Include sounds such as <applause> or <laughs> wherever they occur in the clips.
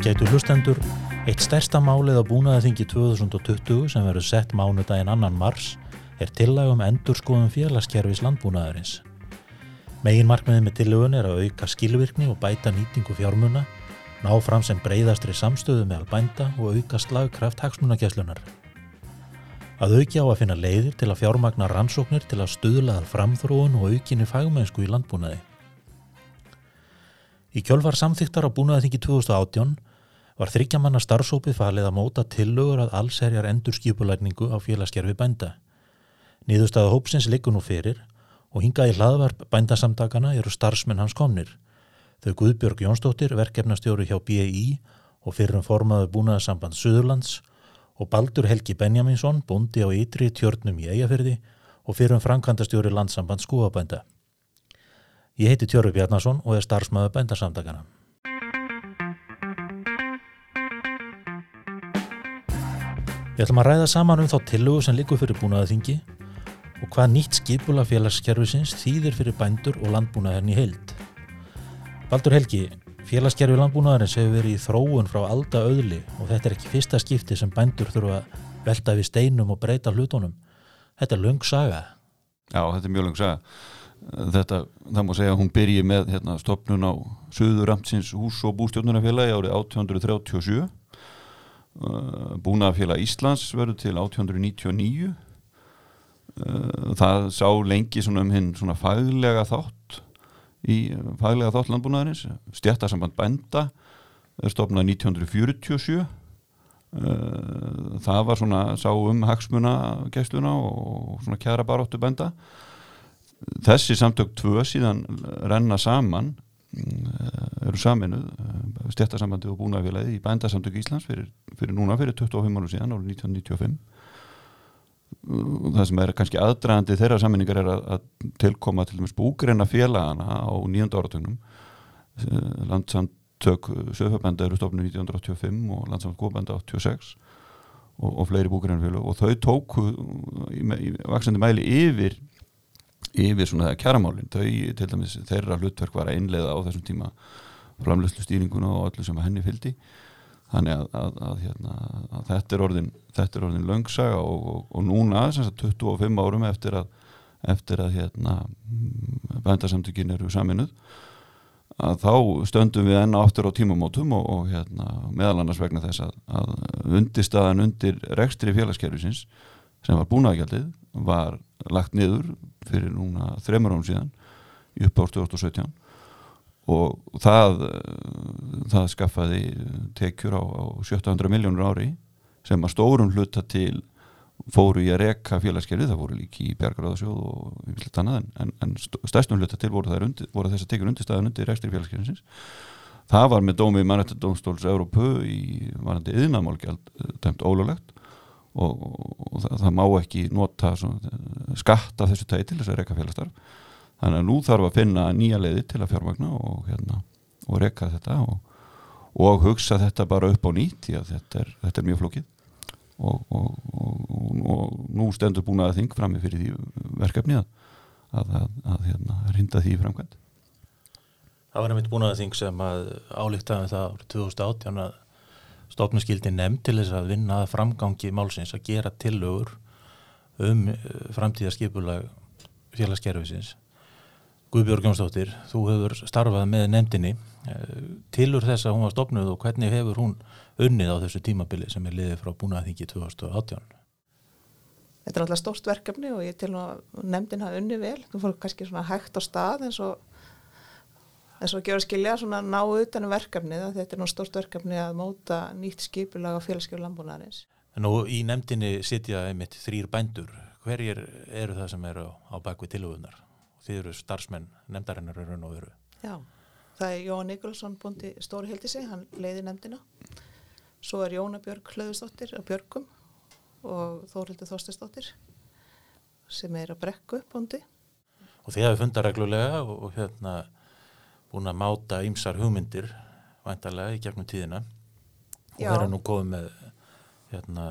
Ágætu hlustendur, eitt stærsta málið á búnaðarþingi 2020 sem verður sett mánudaginn annan mars er tillagum endur skoðum félagskerfis landbúnaðarins. Megin markmiðið með tillögun er að auka skilvirkni og bæta nýtingu fjármuna, ná fram sem breyðastri samstöðu meðal bænda og auka slagkraft hagsmunakeslunar. Að auki á að finna leiðir til að fjármagna rannsóknir til að stuðlaða framþróun og aukinni fagmennsku í landbúnaði. Í kjölfar samþyktar á búnaðingi 2018 var þryggjamanna starfsópið falið að móta tillögur að allserjar endurskipulækningu á félagskerfi bænda. Nýðustæða hópsins liggur nú fyrir og hingað í hlaðvarp bændasamtakana eru starfsmenn hans komnir. Þau Guðbjörg Jónsdóttir, verkefnastjóri hjá BI og fyrirum formaðu búnaðarsamband Suðurlands og Baldur Helgi Benjaminsson, búndi á ytri tjörnum í Eyjafyrði og fyrirum framkvæmdastjóri landsamband Skúabænda. Ég heiti Tjörfi Bjarnason og er starfsmöðu bændarsamtakana. Við ætlum að ræða saman um þá tillugu sem likur fyrir búnaðaþingi og hvað nýtt skipula félagskerfisins þýðir fyrir bændur og landbúnaðarinn í heild. Baldur Helgi, félagskerfi landbúnaðarins hefur verið í þróun frá alda öðli og þetta er ekki fyrsta skipti sem bændur þurfa að velta við steinum og breyta hlutunum. Þetta er lung saga. Já, þetta er mjög lung saga þetta, það má segja að hún byrji með hérna, stopnun á Suðuramtsins hús- og bústjórnunafélagi árið 1837 uh, Búnafélag Íslands verður til 1899 uh, það sá lengi svona um hinn svona faglega þátt í faglega þátt landbúnaðarins. Stjættasamband bænda stopnað 1947 uh, það var svona sá um hagsmuna gæsluna og svona kjara baróttu bænda. Þessi samtök tvö síðan renna saman eru saminuð eh, stjættarsambandi og búnaðfélagi í bændasamtök Íslands fyrir, fyrir núna fyrir 25 árum síðan árið 1995 það sem er kannski aðdragandi þeirra saminningar er að, að tilkoma til dæmis búgreina félagana á nýjönda áratögnum eh, landsamtök söfabænda eru stofnum 1985 og landsamtök góðbænda 86 og, og fleiri búgreina félag og þau tóku í, í vaksandi mæli yfir yfir svona kjaramálinn þau til dæmis þeirra hlutverk var að einlega á þessum tíma framlegslu stýringuna og öllu sem henni fyldi þannig að, að, að, hérna, að þetta er orðin, orðin löngsaga og, og, og núna sagt, 25 árum eftir að eftir að hérna, bændasamtökin eru saminuð að þá stöndum við enna áttur á tímamótum og, og hérna, meðal annars vegna þess að undirstaðan undir rekstri félagskerfisins sem var búnaðgjaldið var lagt niður fyrir núna þremur án síðan upp á 2017 og það það skaffaði tekjur á, á 700 miljónur ári sem að stórum hluta til fóru í að reka félagskerfi, það voru líki í Bjargaráðasjóð og vilt annað en, en stærstum hluta til voru, undir, voru þess að tekjur undirstæðan undir rekstri félagskerfinsins það var með dómi mannættadómstóls Európu í varandi yðnamálgjald dæmt ólulegt og, og það, það má ekki nota skatta þessu tæti til þess að reyka félagstarf þannig að nú þarf að finna nýja leiði til að fjármagna og, hérna, og reyka þetta og, og hugsa þetta bara upp á nýtt því að þetta er, þetta er mjög flókið. Og nú stendur búin að þing fram með fyrir því verkefni að, að, að, hérna, rinda því framkvæmt Það var nefnitt búin að þing sem að álíktaði það árið 2018 að stofnskildi nefnd til þess að vinna framgangi málsins að gera tillögur um eh, framtíðarskipulag félagskerfisins. Guðbjörg Jónsdóttir, þú hefur starfað með nefndinni. Eh, tilur þess að hún var stofnuð og hvernig hefur hún unnið á þessu tímabili sem er liðið frá búnaðingi 2018? Þetta er alltaf stórt verkefni og ég til að nefndin hafa unnið vel. Þú fór kannski svona hægt á stað eins og en svo gefur skilja svona ná utanum verkefnið að þetta er nú stort verkefni að móta nýtt skipulag á félagskjölu landbúnaðarins. Nú í nefndinni sitja einmitt þrýr bændur. Hverjir eru það sem eru á bakvið tilöfunar? Þið eru starfsmenn nefndarinnar eru og veru. Já, það er Jón Nikolsson búndi stóri heldisi, hann leiði nefndina. Svo er Jóna Björg Hlöðustóttir á Björgum og Þórildur Þorstistóttir sem er á Brekku búndi. Og þið hafi fundað reglulega og, og hérna búin að máta ýmsar hugmyndir vantarlega í gegnum tíðina. Og það er nú góð með hérna,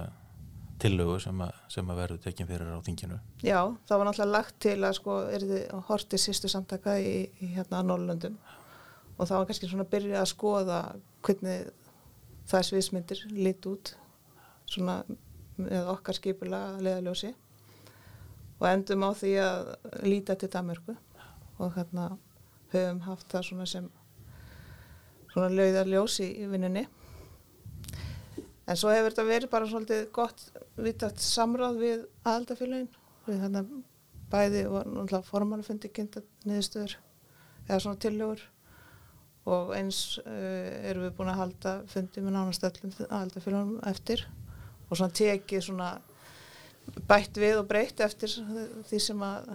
tillögu sem að, sem að verður tekinn fyrir á þinginu. Já, það var náttúrulega lagt til að sko er þið hortið sístu samtaka í, í hérna Norrlöndum og það var kannski svona að byrja að skoða hvernig það sviðsmyndir lit út svona með okkar skipulega leðaljósi og endum á því að líta til Danmörku og hérna höfum haft það svona sem svona lauðarljós í, í vinnunni. En svo hefur þetta verið bara svolítið gott vittast samráð við aðaldafélagin við hérna bæði og náttúrulega formanfundi kynnta niðurstöður eða svona tillögur. Og eins uh, erum við búin að halda fundi með nánast öllum aðaldafélagunum eftir. Og svona tekið svona bætt við og breytt eftir því sem að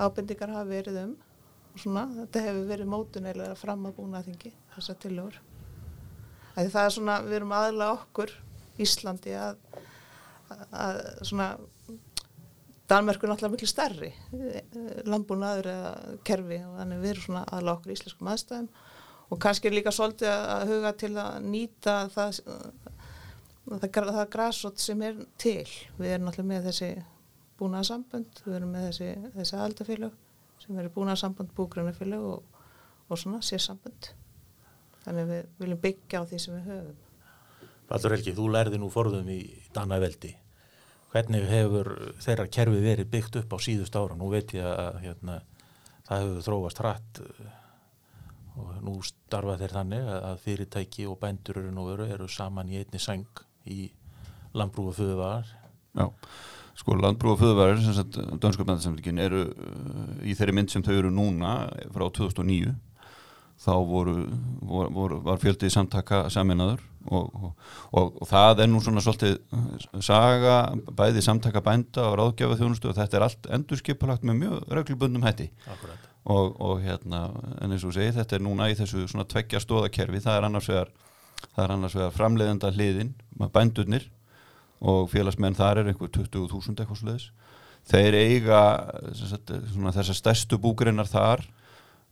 ábendingar hafa verið um svona þetta hefur verið mótuneilega fram að búna þingi þessar tillögur. Það er svona, við erum aðla okkur Íslandi að, að svona Danmörku er náttúrulega miklu stærri landbúnaður eða kerfi og þannig við erum svona aðla okkur íslenskum aðstæðum. Og kannski er líka svolítið að huga til að nýta það það, það græsot sem er til. Við erum náttúrulega með þessi búnaðarsambönd, við erum með þessi, þessi aldafélag sem eru búnaðarsambönd búgrunafélag og, og svona sérsambönd þannig við viljum byggja á því sem við höfum Valdur Helgi, þú lærði nú forðum í Danaveldi. Hvernig hefur þeirra kerfi verið byggt upp á síðust ára? Nú veit ég að hérna, það hefur þróast hratt eh, og nú starfa þeir þannig að fyrirtæki og bændur eru nú veru eru saman í einni sang í landbrúfa föðuvarar. Já, sko landbrúfa föðuvarar, sem sagt Dönskurbændarsamlingin eru uh, í þeirri mynd sem þau eru núna frá 2009 þá voru, voru, var fjöldið samtaka saminnaður og, og, og, og það er nú svona svolítið saga, bæði samtaka bænda og ráðgjafa þjónustu og þetta er allt endurskipalagt með mjög reglubundum hætti. Og hérna en eins og segi þetta er núna í þessu svona tveggja stóðakerfi, það er annars vegar er vegar framleiðenda hliðin bændurnir og félagsmenn þar er einhver 20.000 eitthvað sluðis þeir eiga þessar stærstu búgrinnar þar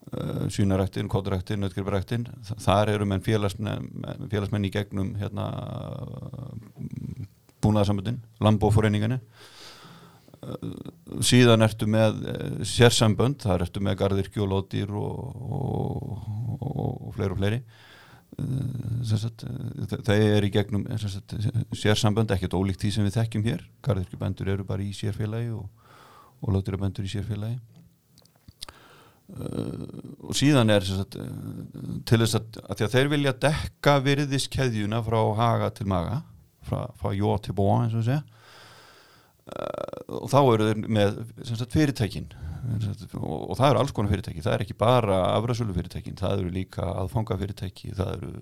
Uh, sínaræktin, kótaræktin, nöttkriparæktin þar eru menn félagsmenn, félagsmenn í gegnum hérna, búnaðarsambundin lambóforeininginni uh, síðan ertu með uh, sérsambönd, þar ertu með gardirkju og lótýr og, og, og, og fleiri og fleiri sagt, þeir eru í gegnum sagt, sérsambönd, ekkert ólíkt því sem við þekkjum hér. Gardirkjubændur eru bara í sérfélagi og lótýrabændur í sérfélagi. Uh, og síðan er sagt, til þess að, að, þeir vilja dekka virðiskeðjuna frá haga til maga frá, frá jó til bó eins og segja og þá eru þeir með sagt, fyrirtækin. Og, það eru alls konar fyrirtæki. Það er ekki bara afræðsölu fyrirtækin það eru líka aðfanga fyrirtæki það eru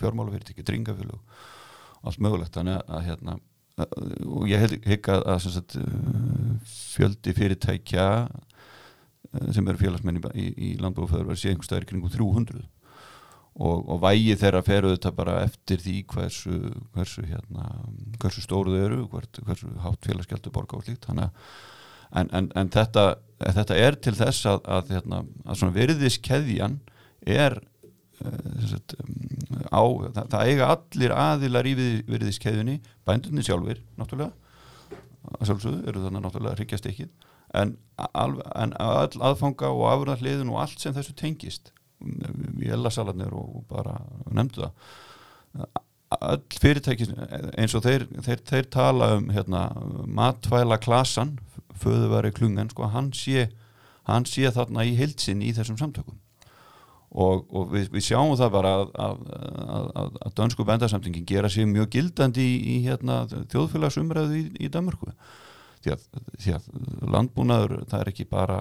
fjármálu fyrirtæki, dringafélug allt mögulegt. Þannig að hérna og ég hef að, að sagt, fjöldi fyrirtækja Eh, sem eru félagsmenn í, í landbúrföður verður síðan einhver staðir kringum 300 og, og vægi þeirra feru þetta bara eftir því hversu hversu, hérna, hversu stóru þau eru hversu hátt félagsgjaldu borga og slíkt. En, en, en þetta, þetta er til þess að, að, hérna, að svona verðiskeðjan er uh, sagt, á, það, það eiga allir aðilar í verðiskeðjunni bændunni sjálfur náttúrulega sjálfsögðu eru þannig náttúrulega að hryggja stikkið en, en all aðfanga og afröðarliðin og allt sem þessu tengist vélasalarnir og bara nefndu það. All fyrirtæki eins og þeir, þeir, þeir tala um hérna, matvæla klasan föðuvari klungan sko, hann, sé, hann sé þarna í heilsin í þessum samtökum. Og, og við, við sjáum það bara að, að, að, að dönsku bendarsamtingin gera sér mjög gildandi í, í hérna, þjóðfélagsumræðu í, í Danmarku því að, því að landbúnaður það er ekki bara,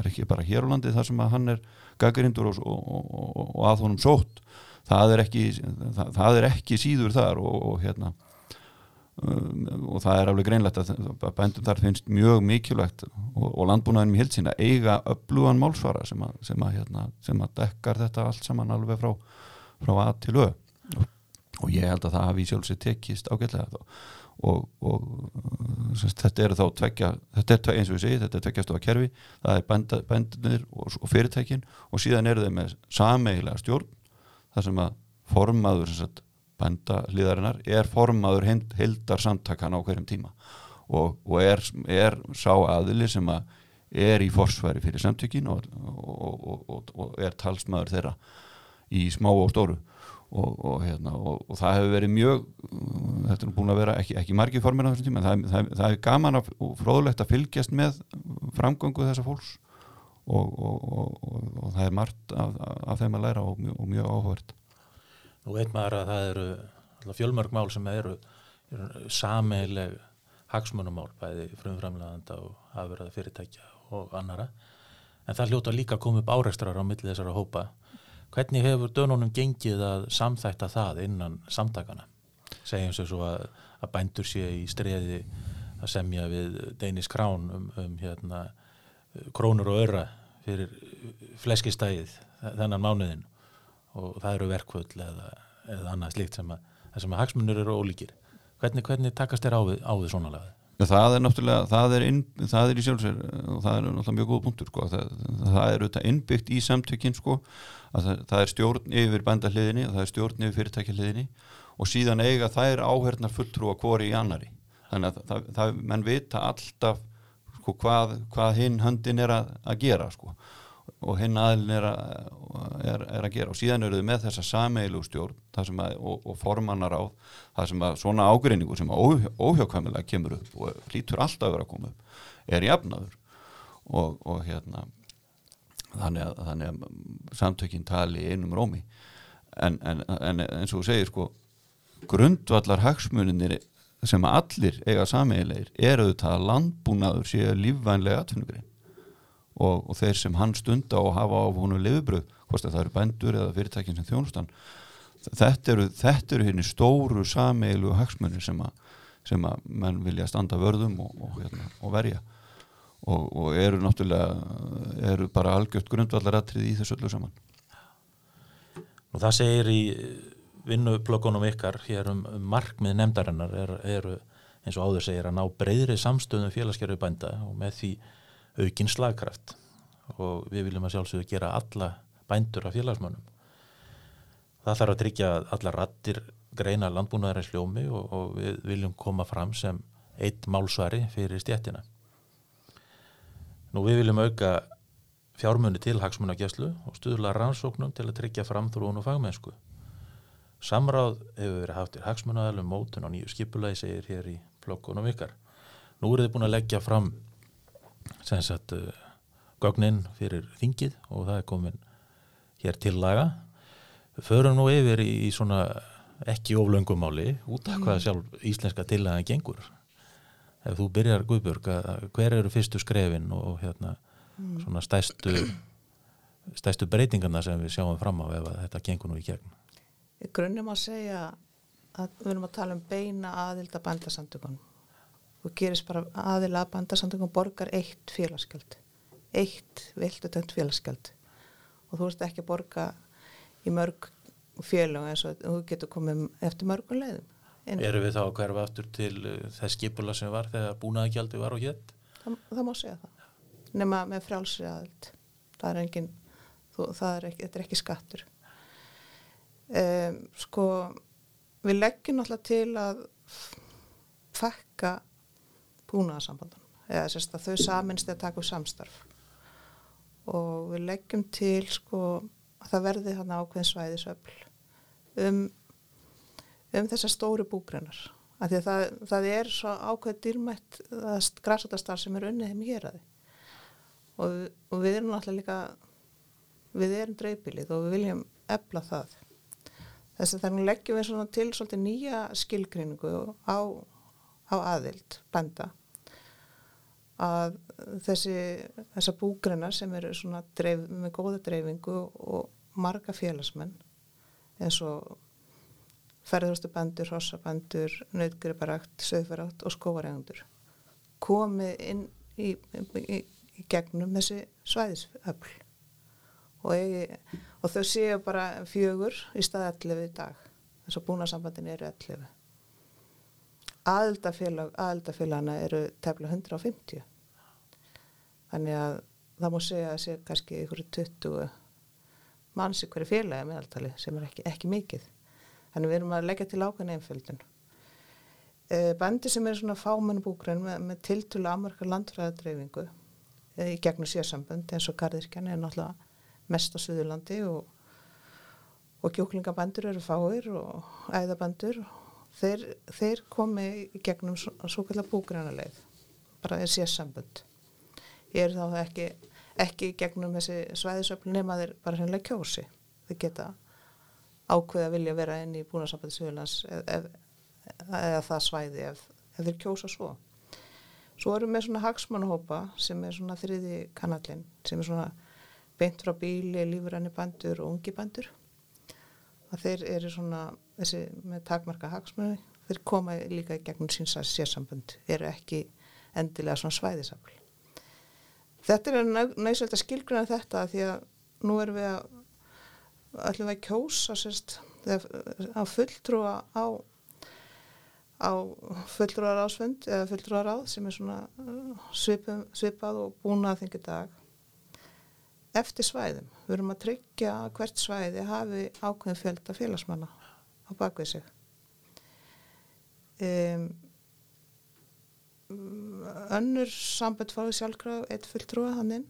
er ekki bara hér á landi þar sem að hann er gaggarindur og, og, og, og að honum sótt. Það er ekki, það, það er ekki síður þar og hérna um, og það er alveg greinlegt að bændum þar finnst mjög mikilvægt og landbúnaðinum í hilsina eiga öflugan málsvara sem að, sem að, hérna, sem að dekkar þetta allt saman alveg frá, frá að til ö. Og ég held að það hafi sjálfsveit tekist ágætlega þá og, og semst, þetta eru þá tvekja, þetta er eins og við segjum, þetta er að kerfi, það er bændunir og, og fyrirtækin og síðan eru þeir með sameigilega stjórn þar sem að formaður sagt, bænda hlýðarinnar er formaður heldar samtakana á hverjum tíma og, og er, er sá aðili sem að er í forsværi fyrir samtökin og er talsmaður þeirra í smá og stóru og, og, hérna, og, og það hefur verið mjög þetta er búin að vera ekki, ekki margi formir á þessum tíma, það, það, það er gaman af, og fróðlegt að fylgjast með framgöngu þessa fólks og það er margt af, af þeim að læra og mjög, mjög áhverð Nú veit maður að það eru fjölmörg mál sem eru, eru sameileg hagsmunumál bæði frumframleganda og afverða fyrirtækja og annara en það hljóta líka að koma upp áreistrar á milli þessara hópa Hvernig hefur dönunum gengið að samþætta það innan samtakana? Segjum svo að, að bændur sé í streði að semja við Deinis Krán um, um hérna, krónur og öra fyrir fleskistæðið þennan mánuðin og það eru verkvöld eða, eða annað slíkt sem að, að hagsmunur eru ólíkir. Hvernig, hvernig takast þér á við, við svona lagið? Það er náttúrulega, það er, inn, það er í sjálfsvegar og það er náttúrulega mjög góð punktur sko. það, það er auðvitað innbyggt í samtökinn sko, það, það er stjórn yfir bændahliðinni og það er stjórn yfir fyrirtækjahliðinni og síðan eiga er áhernar fulltrúa hvori í annari þannig að það, það menn vita alltaf sko, hvað, hvað hinn höndin er að, að gera sko og hinn aðlun er, er, er að gera. Og síðan eru þau með þessa sameilu stjórn að, og, og formannar á það sem að svona ágreiningu sem að óhjákvæmilega kemur upp og hlýtur alltaf að vera að koma upp er jafnaður. Og, og hérna þannig að, þannig að samtökinn tali einum rómi. En, en, en eins og þú segir sko grundvallar hagsmuninir sem að allir eiga sameilegir er auðvitað að landbúnaður séu lífvænlega atvinnugrein. Og, og þeir sem hann stunda og hafa á húnu liðbröð, hvort það eru bændur eða fyrirtækin sem þjónustan þetta eru, þetta eru hérna stóru sameilu hagsmunir sem að sem að menn vilja standa vörðum og, og, hérna, og verja og eru náttúrulega eru bara algjört grundvallaratrið í þessu öllu saman og það segir í vinnublokkunum ykkar hér um, um markmið nefndarinnar eru er, eins og áður segir að ná breyðri samstöðum félagsgerðu bænda og með því aukinn slagkraft og við viljum að sjálfsögðu gera alla bændur af félagsmönnum. Það þarf að tryggja alla rattir greina landbúnaðarins hljómi og, og við viljum koma fram sem eitt málsvari fyrir stjættina. Nú við viljum auka fjármunni til hagsmunagjæslu og stuðla rannsóknum til að tryggja framþrún og fagmennsku. Samráð hefur verið haft í hagsmunaðalum mótun og nýju skipulagi segir hér í blokkunum ykkar. Nú eru þið búin að leggja fram sagt uh, gögnin fyrir þingið og það er komin hér til laga förum nú yfir í, í svona ekki oflöngumáli út af hvað mm. sjálf íslenska tillagan gengur ef þú byrjar Guðbjörg hver eru fyrstu skrefin og hérna mm. svona stæstu stæstu breytingarna sem við sjáum fram á ef þetta gengur nú í gegn? Í grunnum að segja að við erum að tala um beina aðilda bændasamtökunum. Og gerist bara aðila að bandarsamtöngum borgar eitt félagsgjöld eitt viltutönd félagsgjöld og þú veist ekki að borga í mörg félag eins og þú getur komið eftir mörgum leiðum Erum við þá að hverfa aftur til uh, þess skipula sem var þegar búnaðagjaldi var og hétt? Það, það má segja það. Nema með frjálsri aðild. Það er engin þú, það er ekki, þetta er ekki skattur. Um, sko við leggjum alltaf til að fakka búnaðarsambandunum. Eða sérst að þau saminst að taka úr samstarf. Og við leggjum til sko að það verði þarna ákveðin svæðisöfl um, um þessar stóri búgreinar. Af því að það, það er svo ákveð dýrmætt græsótastar sem er unnið heim hér að þið og, og við erum alltaf líka við erum dreifbilið og við viljum efla það. Þess að þannig leggjum við svona til svolítið nýja skilgrinningu á, á aðild benda að þessi þessa búgreina sem eru svona dreif, með góða dreifingu og marga félagsmenn eins og ferðurstu bandur, hossabandur, nöðgriparakt, söðferakt og skóvaregundur komið inn í, í, í gegnum þessi svæðisöfl. Og, og þau séu bara fjögur í stað 11 í dag. Þess að búnarsambandin eru 11 aðildafélag aðildafélagana eru tefla 150 þannig að það múi segja að sé kannski ykkur 20 manns ykkur félagi meðaltali sem er ekki, ekki mikið þannig við erum að leggja til ákveðin einföldun. E, bandi sem er svona fámennbúgræn með, með tiltúla amarka landfræðadreyfingu e, í gegnum sérsambönd eins og Garðirkjan er náttúrulega mest á Suðurlandi og og kjúklingabandur eru fáir og æðabandur þeir, þeir komi í gegnum svo, kallar búgræna bara þeir sé sambund ég er þá ekki ekki gegnum þessi svæðisöfl nema þeir bara hennilega kjósi. Þeir geta ákveð að vilja vera inn í búnarsambandi Suðurlands eða, það svæði ef, ef þeir kjósa svo. Svo erum við svona hagsmannahópa sem er svona þriði kanallin sem er svona beint frá bíli, lífuræni bandur og ungi bandur að þeir eru svona þessi með takmarka hagsmunni þeir koma líka í gegnum síns að sérsambund eru ekki endilega svona svæðisafl. Þetta er næsvöld að skilgruna þetta því að nú erum við að ætlum við að kjósa sérst, að fulltrúa á á fulltrúar ásfund eða fulltrúar áð sem er svona uh, svipum, svipað og búin að þengi dag eftir svæðum. Við erum að tryggja hvert svæði hafi ákveðin fjölda félagsmanna á bakvið sig. Um, önnur sambund fáið sjálfkraf eitt fulltrúa hann inn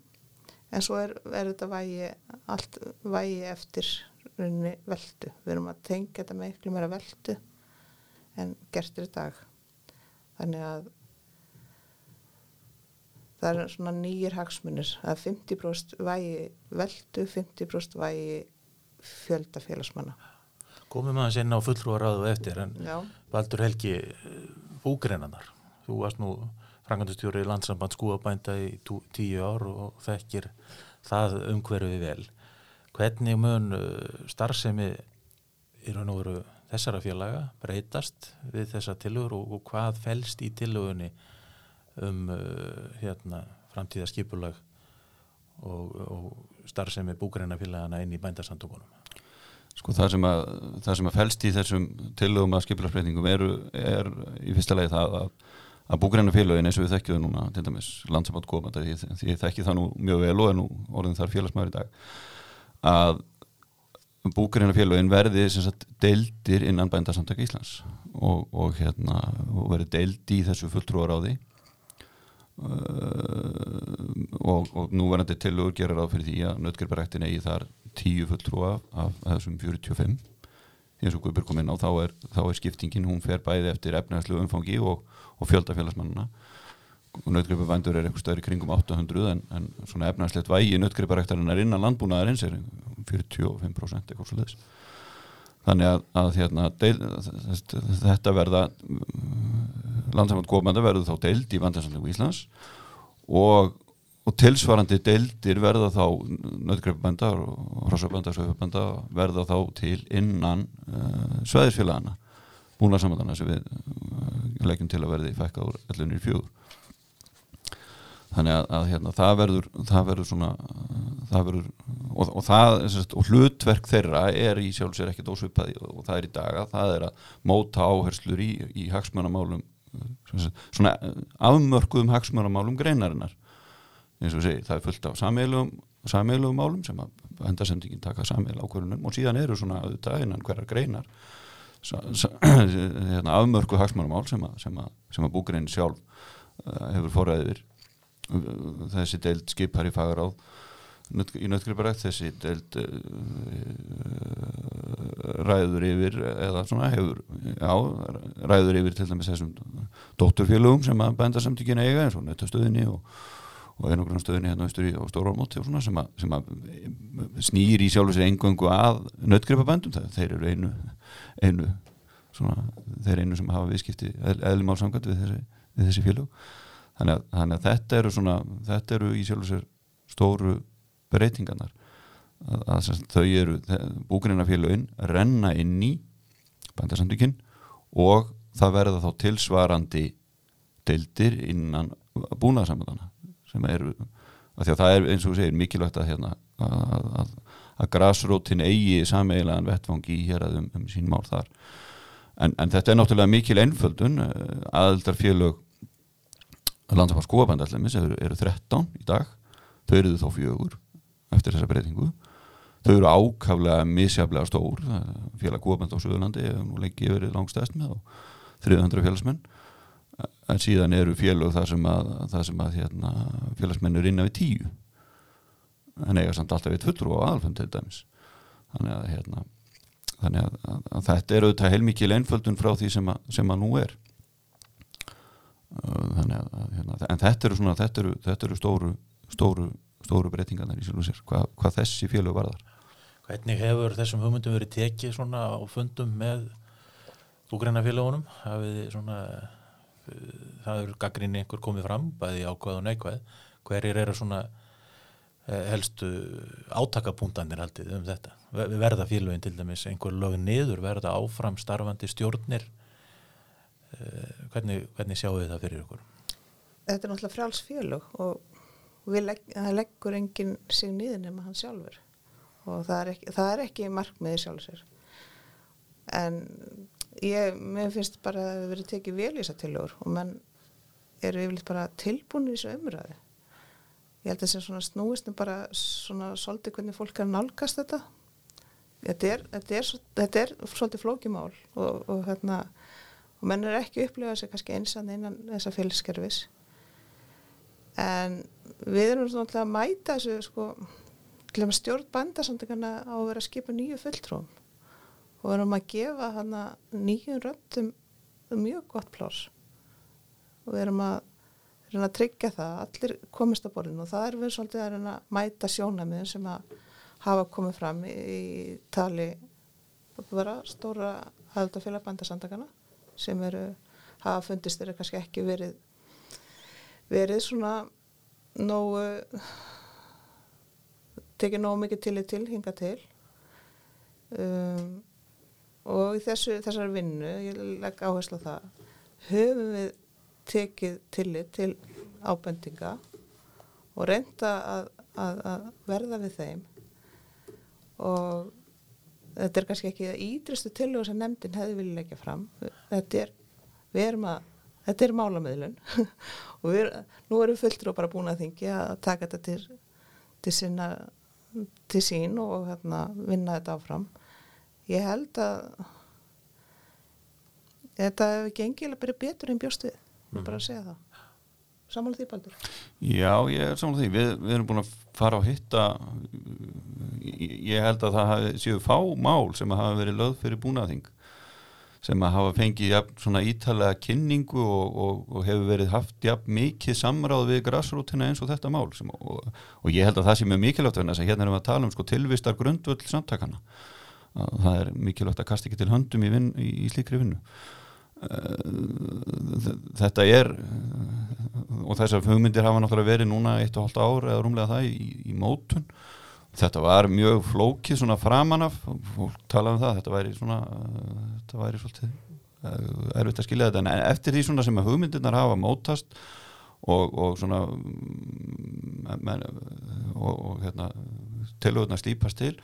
en svo er, er þetta vægi allt vægi eftir veldu. Við erum að tengja þetta með eitthvað meira veldu en gertir í dag. Þannig að það er svona nýjir hagsmunir að 50% vægi veldu, 50% vægi fjölda félagsmanna. Komum aðeins inn á fullrúaráðu eftir en Já. Baldur Helgi búgreinanar. Þú varst nú frangandustjóri landsamband skúabænda í tíu ár og þekkir það umhverfið vel. Hvernig mun uh, starfsemi í raun og veru þessara félaga breytast við þessa tilugur og, og hvað fælst í tilugunni um uh, hérna, framtíða skipulag og, og starfsemi búgreinafélagana inn í bændarsandókunum. Sko það sem að, það sem að fælst í þessum tilögum að skipularsbreytingum er, er í fyrsta legi það að, að búgreinafélagin eins og við þekkjum nú til dæmis landsamband komanda því, því ég þekki það nú mjög vel og er nú orðin þar félagsmaður í dag að búgreinafélagin verði sagt, deildir innan bændarsamtaka Íslands og, og, hérna, og verði deildi í þessu fulltrúaráði. Uh, og, og nú verðandi tilur gerir ráð fyrir því að nötgerbaræktin eigi þar tíu fulltrúa af, af þessum 45 eins og Guðbjörg kom inn á þá er, þá er skiptingin, hún fer bæði eftir efnæðslu umfangi og, og fjöldafélagsmannina og nötgerbaræktur er eitthvað stöður í kringum 800 en, en svona efnæðslegt vægi nötgerbaræktarinnar innan landbúnaðarins er 45% eitthvað svo leiðis þannig að, að hérna, deil, þetta verða landsamand komanda verður þá deild í vandarsamlegu Íslands og, og tilsvarandi deildir verða þá nöðgreifbandar og hrossabandar, sögubandar verða þá til innan uh, sveðisfélagana búinarsamandana sem við uh, leggjum til að verði fækka úr 11. fjögur þannig að, að hérna, það verður það verður svona það verður, og, og, það, og hlutverk þeirra er í sjálfsvegar ekkert ósvipaði og, það er í daga það er að móta áherslur í, í hagsmannamálum svona afmörkuðum hagsmannamálum greinarinnar eins og segjum, það er fullt af sammeilugum málum sem að endarsendingin taka sammeil ákvörunum og síðan eru svona auðvitað einan hverjar greinar <clears throat> hérna, afmörkuð hagsmannamál sem að, sem að, sem að búgrein sjálf uh, hefur forræðir þessi deild skipar í fagaráð í nöttgriparætt þessi deild uh, ræður yfir eða svona hefur já, ræður yfir til dæmis þessum dótturfélögum sem að bændarsamtíkin eiga eins og nöttastöðinni og, og einogrunnstöðinni hérna austur í stórálmóti og svona sem að, sem að snýr í sjálf þessi engöngu að nöttgripabændum þeir eru einu, einu svona, þeir einu sem hafa viðskipti eðlumálsamkvæmt við þessi, við þessi félög. Þannig að, þannig að þetta eru svona þetta eru í sjálf þessi stóru breytingarnar. Að, að þau eru, búgrinnafélagin renna inn í bændarsamtökin og það verða þá tilsvarandi deildir innan búnaðarsamöndana sem eru, að því að það er eins og þú segir mikilvægt að hérna að, að, að grasrótin eigi sameigilegan vettfangi í hér að um, um sín mál þar. En, en þetta er náttúrulega mikil einföldun aðaldar félög landsfárs skóabandallemis eru, eru 13 í dag. Þau eru þá fjögur eftir þessa breytingu. Þau eru ákaflega misjaflega stór. Félag Góðband á Suðurlandi hefur nú lengi verið langstæðst með 300 félagsmenn en síðan eru félag þar sem að, þar sem að hérna, félagsmenn eru innan við tíu. En eiga samt alltaf eitt fullur og aðalfum til dæmis. Þannig að hérna þannig að, að, þetta er auðvitað heilmikil einföldun frá því sem að, sem nú er. Uh, hérna, en þetta eru svona þetta eru, þetta eru stóru, stóru, stóru breytingarnar í sjálfu sér, hvað, hvað þessi félög varðar. Hvernig hefur þessum hugmyndum verið tekið svona á fundum með úgrænafélagunum? Hafið svona, það eru gaggrinni einhver komið fram, bæði ákvað og neikvað. Hverjir eru svona eh, helstu átakapúntanir haldið um þetta? Ver- Verða félögin til dæmis einhver lög niður, verða áfram starfandi stjórnir? Eh, Hvernig, hvernig sjáu þið það fyrir ykkur? Þetta er náttúrulega frjáls félög og legg, leggur enginn sig niður nema hann sjálfur og það er ekki, það er ekki markmiði sjálfur sér. En ég, mér finnst bara að það hefur verið tekið vel í þessar tillögur og menn eru yfirleitt bara tilbúin í þessu umræði. Ég held að þessi svona snúist bara svona svolítið hvernig fólk er nálgast þetta. Þetta er, þetta er, þetta er svolítið flókimál og, og hérna og menn er ekki upplifað sér kannski einsann innan þessa félagskerfis en við erum svona að mæta þessu sko stjórn bandasamtökana á að vera að skipa nýju fulltrúum og erum að gefa hana nýjum röndum mjög gott pláss. Og erum að reyna að tryggja það að allir komist að borðinu. Og það er við svolítið að að mæta sjónamiðin sem að hafa komið fram í, í tali bara stóra aðaldafélag bandasamtökana sem eru hafa fundist þeirra kannski ekki verið verið svona nógu tekið nógu mikið tillit til hinga til. Um, og í þessu, þessari vinnu ég legg áherslu á það höfum við tekið tillit til ábendinga og reynda að, að, að verða við þeim. Og þetta er kannski ekki það ídristu tillögur sem nefndin hefði vilja leggja fram. Þetta er, við erum að þetta er málamöðlun <laughs> og við, nú erum fulltur og bara búin að þingi að taka þetta til, til sinna til sín og hérna, vinna þetta áfram ég held að þetta hefur gengilega bara betur en bjóst við, mm. bara að segja það. Samanlega því baldur? Já, ég er saman því, við, við erum búin að fara að hitta ég ég held að það hafi, séu fá mál sem hafa verið löð fyrir búnaðing sem að hafa fengið jafn, svona ítalega kynningu og, og, og hefur verið haft jafn mikið samráð við grassrútina eins og þetta mál sem, og, og ég held að það sé mjög mikilvægt að hérna erum við að tala um sko, tilvistar grundvöld samtakana að það er mikilvægt að kasta ekki til höndum í, vin, í, í slíkri vinnu. Eh, þetta er og þessar hugmyndir hafa náttúrulega verið núna eitt og halvt ár eða rúmlega það í, í mótun. Þetta var mjög flókið svona framanaf fólk talaði um það, þetta væri svona uh, þetta væri svolítið erfitt að skilja þetta, en eftir því svona sem að hugmyndirnar hafa mótast og, og svona mm, og, og hérna tilhugurnar stýpast til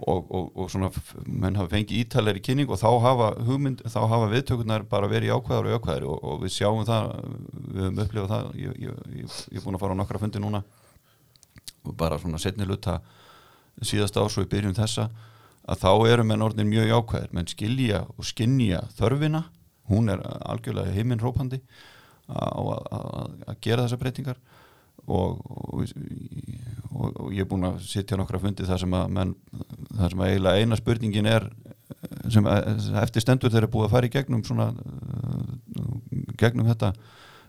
og, og, og svona menn hafa fengið ítalegri kynning og þá hafa hugmynd, þá hafa viðtökurnar bara verið jákvæðar og jákvæðar og, og við sjáum það, við höfum upplifað það ég, ég, ég, ég er búin að fara á nokkra fundi núna bara svona setni luta síðasta ás og í byrjun þessa að þá eru menn orðin mjög jákvæðir. Menn skilja og skinja þörfina. Hún er algjörlega heiminrópandi á að, gera þessar breytingar og, og, og, og ég er búin að sitja nokkra fundi þar sem að menn, þar sem að eiginlega eina spurningin er sem eftir stendur þeir eru búið að fara í gegnum svona uh, gegnum þetta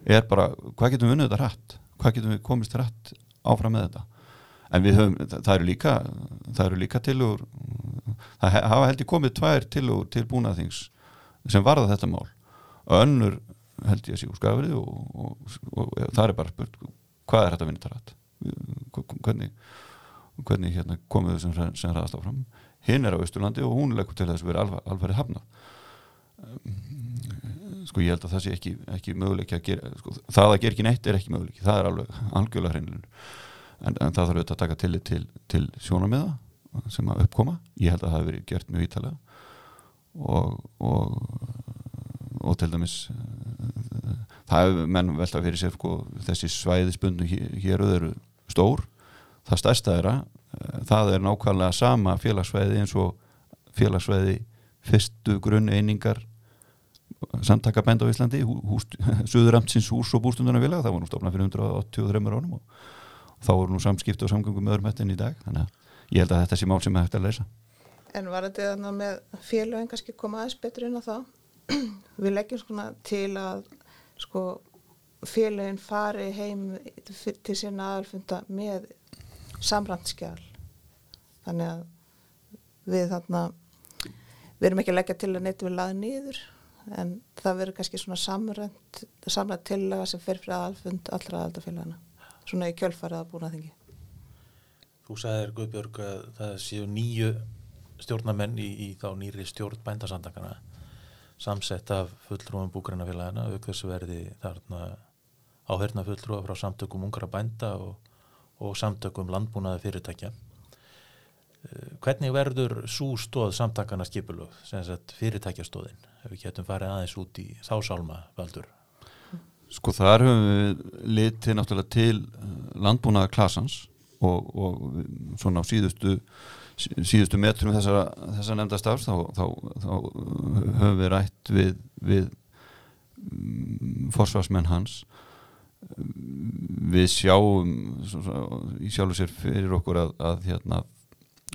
er bara hvað getum við unnið þetta rætt hvað getum við komist rætt áfram með þetta? En við höfum, það, eru líka það eru líka tilugur það hafa held ég komið tvær tilugur til búnaðings sem varða þetta mál. Önnur held ég að sé úr skafrið og, og, og, og það er bara spurt hvað er þetta vinnitarrætt hvernig, hvernig hérna komið þau sem, sem ræðast áfram? Hinn er á Östurlandi og hún leggur til þess að vera alfa, alfarið hafnað. Um, sko ég held að það sé ekki, ekki möguleik að gera sko, það að gera ekki neitt er ekki möguleik það er alveg algjörlega hreinlega en, en það þarf auðvitað að taka tillit til, til sjónamiða sem að uppkoma. Ég held að það hafi verið gert mjög ítalega og, og og til dæmis það hefur menn velta fyrir sér sko, þessi svæðisbundu hér, eru stór. Það stærsta er að það er nákvæmlega sama félagsvæði eins og félagsvæði fyrstu grunn einingar samtaka bænd á Íslandi <laughs> Suðuramtsins hús og bústundunarfélag. Það var nú stofnað fyrir 183 ánum og þá voru nú samskipti og samgöngum með öðrum hættin í dag. Þannig að ég held að þetta sé mál sem er hægt að leysa. En var þetta með félögin kannski koma aðeins betur inn á það? <clears throat> Við leggjum svona til að sko félögin fari heim til sína aðalfunda með samrandskjál. Þannig að við þarna, við erum ekki að leggja til að neitt við laði nýður en það verður kannski svona samrænt, samrænt tillaga sem fer fyrir aðalfund allra aðaldafélagana. Svona í kjölfarið að búna þengi. Þú sagðir Guðbjörg að það séu nýju stjórnamenn í, í þá nýri stjórn bændasandakana samsett af fulltrúum búgrænafélagina auk þessu verði þarna áherna fulltrúa frá samtökum ungra bænda og, og samtökum landbúnaði fyrirtækja eh, Hvernig verður svo stóð samtakana skipulög, sem sagt fyrirtækjastóðin, ef við getum farið aðeins út í þásálma valdur? Sko þar höfum við litið náttúrulega til eh, landbúnaða klasans og, og svona á síðustu síðustu metrum þessara, þessara nefnda stafs þá, þá, þá höfum við rætt við, við um, forsvarsmenn hans. Við sjáum í sjálfu sér fyrir okkur að, að hérna,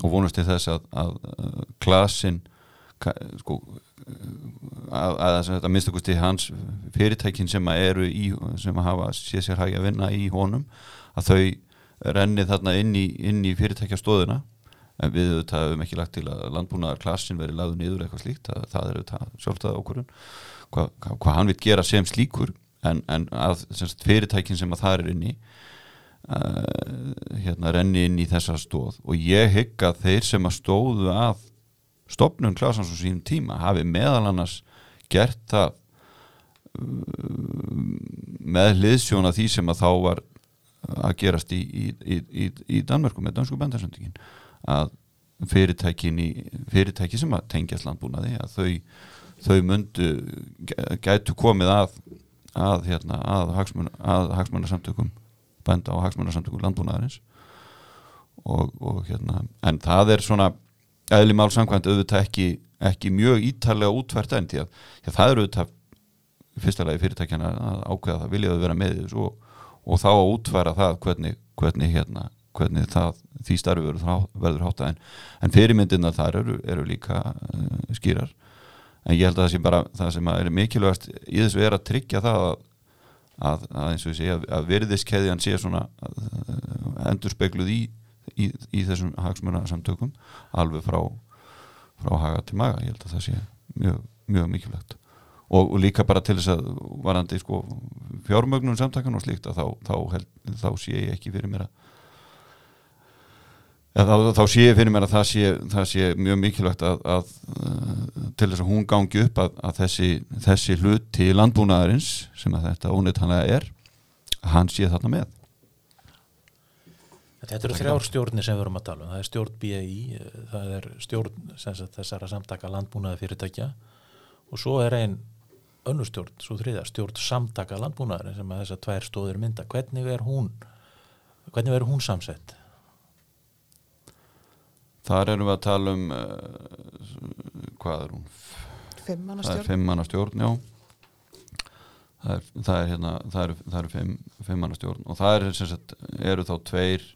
og vonast til þess að, að, klasin sko að, að þetta minnstakusti hans fyrirtækin sem að eru í sem að hafa séð sér hægja að vinna í honum að þau renni þarna inn í, í fyrirtækjastóðuna en við auðvitað hefum ekki lagt til að landbúnaðar klassin veri lagðu niður eitthvað slíkt. Það, það er auðvitað sjálfstæða okkurinn hvað hva, hva hann vil gera sem slíkur en, en að semst, fyrirtækin sem að það er inn í uh, hérna renni inn í þessa stóð og ég hygg að þeir sem að stóðu að stopnum klasans á sínum tíma hafi meðal annars gert það uh, með hliðsjón að því sem að þá var að gerast í, í, í, í Danmörku með dansku bandarsöndingin að fyrirtækin í fyrirtæki sem að tengjast landbúnaði að þau, þau myndu gætu komið að að, hérna, að, hagsmun, að hagsmunarsamtökum bænda og hagsmunarsamtökum landbúnaðarins. Og, og hérna en það er svona eðli mál samkvæmt auðvitað ekki, ekki mjög ítalega útvært enn því að já, það eru auðvitað fyrsta lagi fyrirtækjana að ákveða það viljaðu vera með þessu og, og þá að útværa það hvernig, hvernig hérna hvernig það, því starfi verður, hátt en, en fyrirmyndirna þar eru, eru líka uh, skýrar. En ég held að það sé bara það sem er mikilvægast í þessu er að tryggja það að, að, að eins og ég segja að verðiskeiðjan sé svona uh, endur spekluð í, í, í þessum hagsmuna samtökum alveg frá, frá haga til maga, ég held að það sé mjög, mjög mikilvægt. Og, og líka bara til þess að varandi sko, fjármögnum samtakan og slíkt að þá, þá, held, þá sé ég ekki fyrir mér að Ja, þá, þá sé ég fyrir mér að það sé, það sé mjög mikilvægt að, að, að til þess að hún gangi upp að, að þessi, þessi hluti landbúnaðarins sem að þetta óneitthanlega er hann sé þarna með. Þetta eru þrjár stjórnir sem við erum að tala um. Það er stjórn BI, það er stjórn sagt, þessara samtaka landbúnaði fyrirtækja og svo er einn önnur stjórn, svo þriða stjórn samtaka landbúnaðarinn sem að þessar tvær stóðir mynda, hvernig er hún hvernig verður hún samsett? Þar erum við að tala um uh, hvað er hún? Fimmannastjórn. Fimmannastjórn, já. Það er, það er hérna, það eru, það eru fimm, fimmannastjórn og það er, sagt, eru þá tveir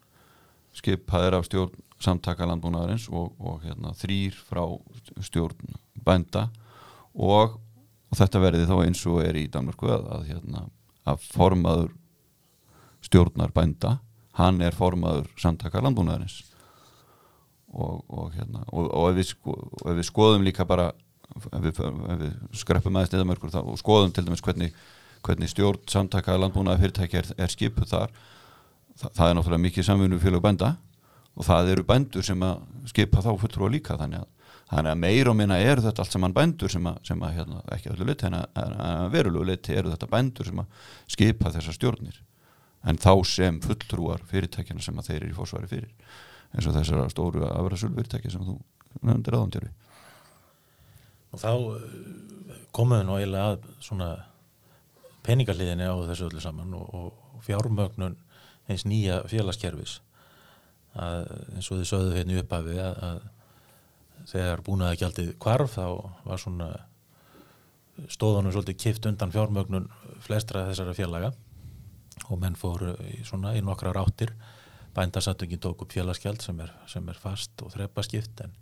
skipaðir af stjórn samtaka landbúnaðarins og, og hérna, þrýr frá stjórn bænda og, og þetta verði þá eins og er í Danmarku að, að, hérna, að formaður stjórnar bænda, hann er formaður samtaka landbúnaðarins og, og, hérna, og, og ef, við sko, ef við skoðum líka bara ef við, ef við skreppum aðeins neðamörkur og skoðum til dæmis hvernig, hvernig stjórn samtaka landbúnaða fyrirtæki er, er skipuð þar það, það er náttúrulega mikið samfunnu félag bænda og það eru bændur sem að skipa þá fulltrúa líka þannig að, þannig að meir og minna eru þetta allt saman bændur sem að, sem að hérna, ekki öllu liti en að verulegu liti eru þetta bændur sem að skipa þessar stjórnir. En þá sem fulltrúar fyrirtækjana sem að þeir eru í fósværi fyrir eins og þessara stóru afræðsölfyrirtæki sem þú nefndir aðan til við og þá eh, komuðu nú eiginlega að svona peningarliðinni á þessu öllu saman og, og fjármögnun eins nýja félagskerfis. Að eins og þið sögðu hérna upp af við að, að þegar búin að gjaldið kvarf þá var svona stóðunum svolítið kipt undan fjármögnun flestra þessara félaga. Og menn fóru í svona í nokkra ráttir bændarsattöngin tók upp félagsgjald sem er, sem er fast og þrepaskipt en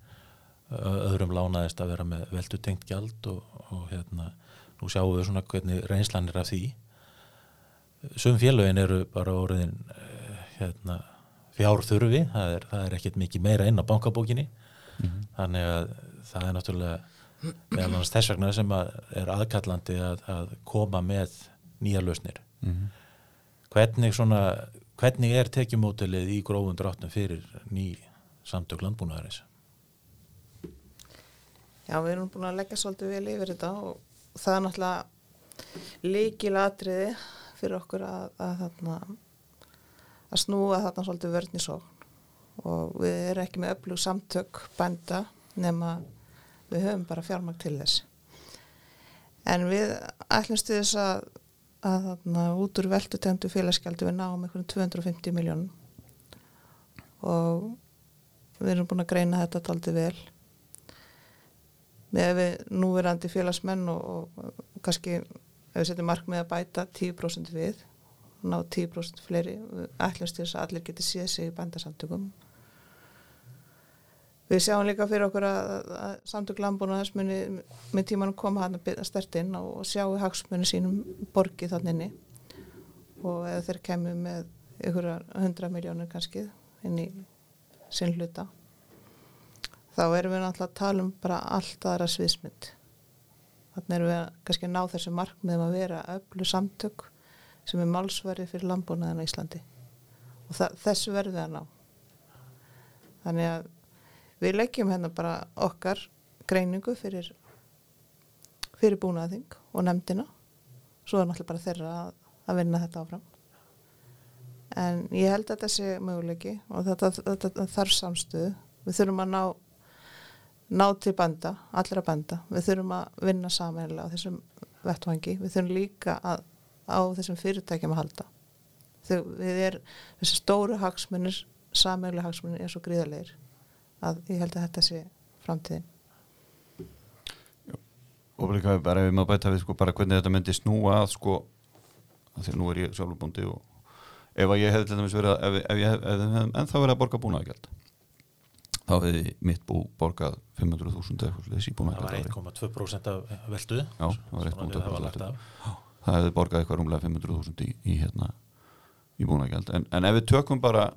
öðrum lánaðist að vera með veldutengt gjald og, og hérna, nú sjáum við svona hvernig reynslanir af því sum félögin eru bara orðin eh, hérna, fjárþurfi það er, það er ekkert mikið meira inn á bankabókinni mm -hmm. þannig að það er náttúrulega meðal annars þess vegna sem að er aðkallandi að, að koma með nýja lausnir mm -hmm. hvernig svona hvernig er tekjumótilið í grófun dráttum fyrir ný samtök landbúnaðarins Já, við erum búin að leggja svolítið vel yfir þetta og það er náttúrulega líkilatriði fyrir okkur að, að, að, að snúa þarna svolítið vörnisókn og við erum ekki með öflug samtök bænda nema við höfum bara fjármang til þess. En við ætlumst við þess að að þarna út úr veldutegndi félagsgjaldi við náum einhvern 250 miljónum og við erum búin að greina þetta aldrei vel. Með við núverandi félagsmenn og, og, og kannski ef við setjum mark með að bæta 10% við ná 10% fleiri ætlumst til þess að allir geti séð sig í bændasamtökum við sjáum líka fyrir okkur að, að samtök landbúna þess muni með tímanum koma hann að stert inn og sjáu hagsmunni sínum borgi þannig og eða þeir kemur með ykkur 100 miljónir kannski inn í sinn hluta þá erum við náttúrulega að tala um bara allt aðra sviðsmynd. Þannig erum við að kannski ná þessu markmiðum að vera öllu samtök sem er málsverði fyrir landbúnaðin á Íslandi. Og þessu verðum við að ná. Þannig að við leggjum hérna bara okkar greiningu fyrir fyrir búnaðing og nefndina. Svo er náttúrulega bara þeirra að, að vinna þetta áfram. En ég held að þetta sé möguleiki og þetta, þetta, þetta þarf samstöðu. Við þurfum að ná ná til banda, allra banda við þurfum að vinna samanlega á þessum vettvangi, við þurfum líka að, á þessum fyrirtækjum að halda. Þegar við er þessi stóru hagsmunir, samanlega hagsmunir er svo gríðarleir að ég held að þetta sé framtíðin. Og líka bara ef við maður bæta við sko bara hvernig þetta myndi snúa að sko því nú er ég sjálfbúndi og ef ég hefði til dæmis verið að ef, ef ég hefði ennþá verið að borga búnaðagjald þá hefði mitt bú borgað 500.000 eða eitthvað síbúna það var 1,2% af veldu já, það var 1,2% það hefði borgað eitthvað rúmlega 500.000 í, í, hérna, í búnagjald en, en ef við tökum bara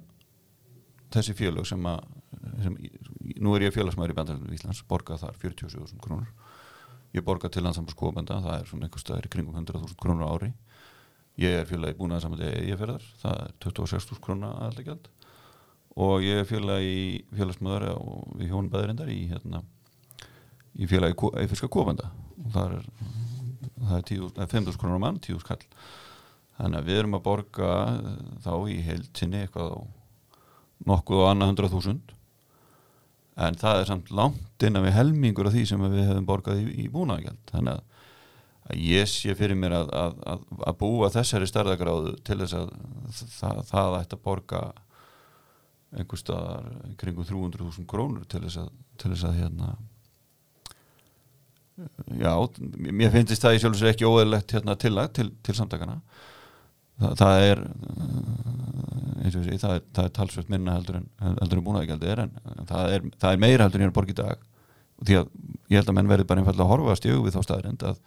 þessi félög sem að sem, nú er ég félagsmaður í bandalunum í Íslands borgað þar 47.000 krónur. Ég borgað til landsamband skóbenda það er svona einhver staðir í kringum 100.000 krónur ári. Ég er félagi búnaðar saman til EIF-ferðar það er 26.000 krónar aðaldagjald. Og ég er félagi í félagsmaður og við hjónum beðurindar í, hérna, í félagi í fyrska kofanda og það er, er 5.000 krónar mann, 10.000 kall. Þannig að við erum að borga eh, þá í heiltinni eitthvað á nokkuð á annað 100.000 en það er samt langt innan við helmingur af því sem við hefum borgað í, í búnaðagjald þannig að, að ég sé fyrir mér að, að, að búa þessari starðagráðu til þess að það, það ætti að borga einhver staðar kringum 300.000 krónur til þess að, til þess að hérna já, mér finnst það í sjálfsveit ekki óeðlegt hérna tillag til, til samtakana Þa, það er eins og þessi, það er, er talsveit minna heldur en, heldur en búnaðigaldi er en það er, það er meira heldur en ég er borg í dag. Og því að ég held að menn verði bara einfallega að horfa að stjögu við þá staðrind að,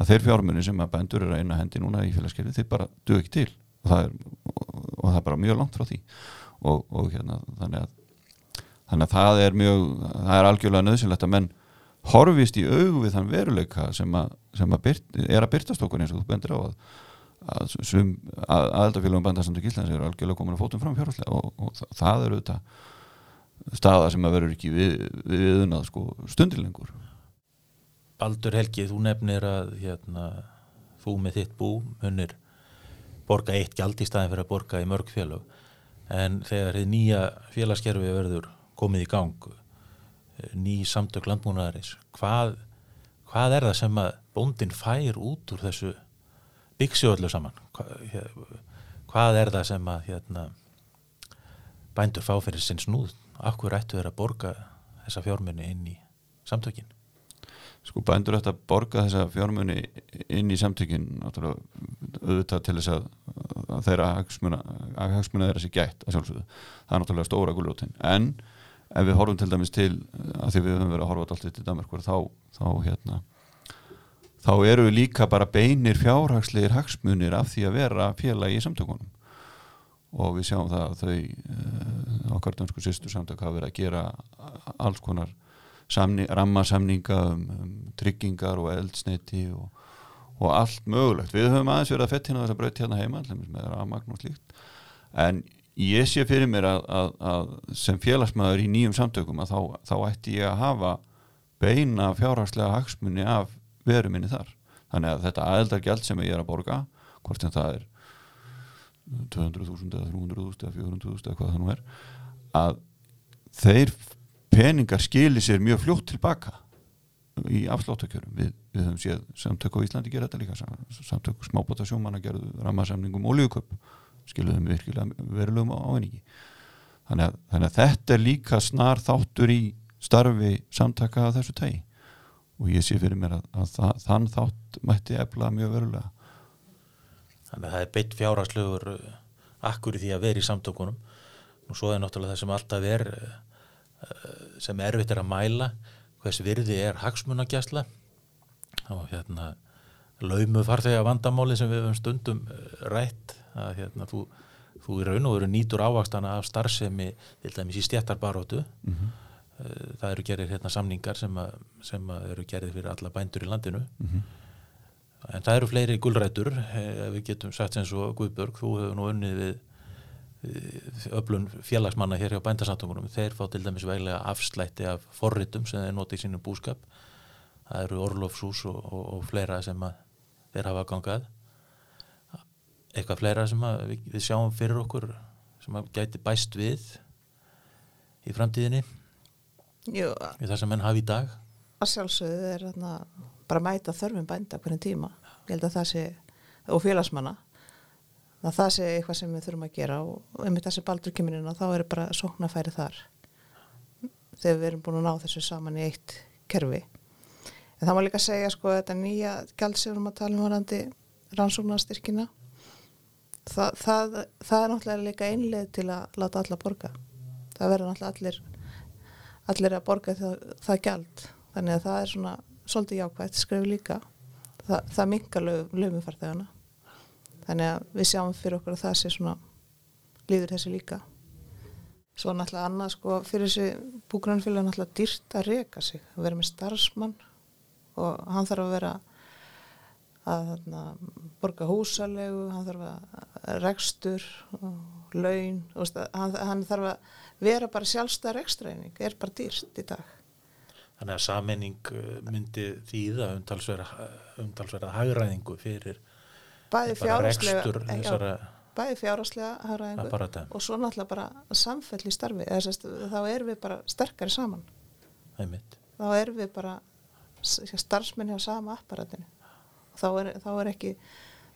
að þeir fjármunni sem að bændur eru að eina hendi núna í félagskerfi þeir bara duð ekki til. Og það er, og það er bara mjög langt frá því. Og, og hérna þannig að þannig að það er mjög það er algjörlega nöðsynlegt að menn horfist í augu við þann veruleika sem að, sem að byrt, er að byrtast okkur eins og þú bendir á að að, að aðeltafélagum bandarsamtök Íslands eru algjörlega komin að fótum fram fjárháslega og, og það, eru þetta staða sem að verður ekki við, við viðunað sko, stundilengur Baldur Helgi, þú nefnir að hérna, þú með þitt bú munir borga eitt gjald í staðin fyrir að borga í mörg félag en þegar þið nýja félagskerfi verður komið í gang eh, ný samtök landbúnaðarins hvað, hvað er það sem að bóndin fær út úr þessu byggsju öllu saman. Hvað, hvað er það sem að hérna, bændur fá fyrir sinn snúð? Hverju ættu þeir að borga þessa fjármunni inn í samtökin? Sko bændur ættu að borga þessa fjármunni inn í samtökin auðvitað til þess að þeirra hagsmuna, hagsmuna þeirra sé gætt að sjálfsögðu. Það er náttúrulega stóra gulrótin. En ef við horfum til dæmis til að því við höfum verið að horfa alltaf til Danmarkur þá, þá hérna þá eru líka bara beinir fjárhagslegir hagsmunir af því að vera félagi í samtökunum og við sjáum það að þau uh, okkar dansku sýstu samtök hafa verið að gera alls konar samning, rammasamninga um, um tryggingar og eldsneiti og, og allt mögulegt. Við höfum aðeins verið að fett hérna þess að breytta hérna heima með rafmagn og slíkt en ég sé fyrir mér að, að, að sem félagsmaður í nýjum samtökum að þá, þá ætti ég að hafa beina fjárhagslega hagsmunni af veru minni þar. Þannig að þetta aðeldargjald sem ég er að borga, hvort sem það er 200.000 eða 300.000 eða 400.000 eða hvað það nú er að þeir peningar skilir sér mjög fljótt tilbaka í afsláttakjörum við, við höfum séð samtök á Íslandi gera þetta líka samtök smábóta sjómanna gerðu rammarsamningum og oljuköp skiluðum virkilega verulegum ávinningi. Þannig að, þannig að þetta er líka snar þáttur í starfi samtaka af þessu tægi og ég sé fyrir mér að, að það, þann þátt mætti efla mjög verulega. Þannig að það er beitt fjárhagslegur uh, akkur í því að vera í samtökunum. Og svo er náttúrulega það sem alltaf er uh, sem erfitt er að mæla hvers virði er hagsmunagjastla og hérna laumu farþega vandamáli sem við höfum stundum rætt að hérna þú, þú í raun og veru nýtur ávakstana af starfsemi til dæmis í stjættarbarótu mm -hmm. Það eru gerir hérna samningar sem, að, sem að eru gerir fyrir alla bændur í landinu. Mm -hmm en það eru fleiri gullrætur eh, við getum sagt sem svo Guðbjörg þú hefur nú unnið við öflun félagsmanna hér hjá bændasátungunum þeir fá til dæmis veilega afslætti af forritum sem þeir noti í sínum búskap. Það eru Orlofshús og, og, og fleira sem þeir hafa gangað. Eitthvað fleira sem við, við sjáum fyrir okkur sem gæti bæst við í framtíðinni Jú, í það sem menn hafi í dag. að sjálfsögðu er þarna bara mæta þörfum bænda hvernig tíma. Ég held að það sé, og félagsmanna að það sé eitthvað sem við þurfum að gera og ef þessi baldur kemur inn þá er bara sóknafæri þar. Þegar við erum búin að ná þessu saman í eitt kerfi. En það má líka segja sko þetta nýja gældsefnum að tala um varandi rannsóknarstyrkina það, það, það er náttúrulega líka einlega til að láta alla borga. Það verður náttúrulega allir allir að borga það, það gæld þannig að það er svona svolítið jákvægt skref líka. Þa, það mingar lögumfartegana þannig að við sjáum fyrir okkur að það sé svona líður þessi líka. Svo náttúrulega annað sko fyrir þessi búgrannfélag náttúrulega dýrt að reyka sig að vera með starfsmann. Og hann þarf að vera að þarna, borga húsalegu hann þarf að rekstur og laun og hann, hann þarf að vera bara sjálfstæðar ekstraeining er bara dýrt í dag. Þannig að sammenning uh, myndi þýða umtalsverða hagræðingu fyrir bæði fjárháslega bæði fjárháslega hagræðingu og svo náttúrulega bara samfell í starfi. Sest, þá erum við bara sterkari saman. Þá erum við bara starfsmenni á sama apparatinu. Þá er, þá er ekki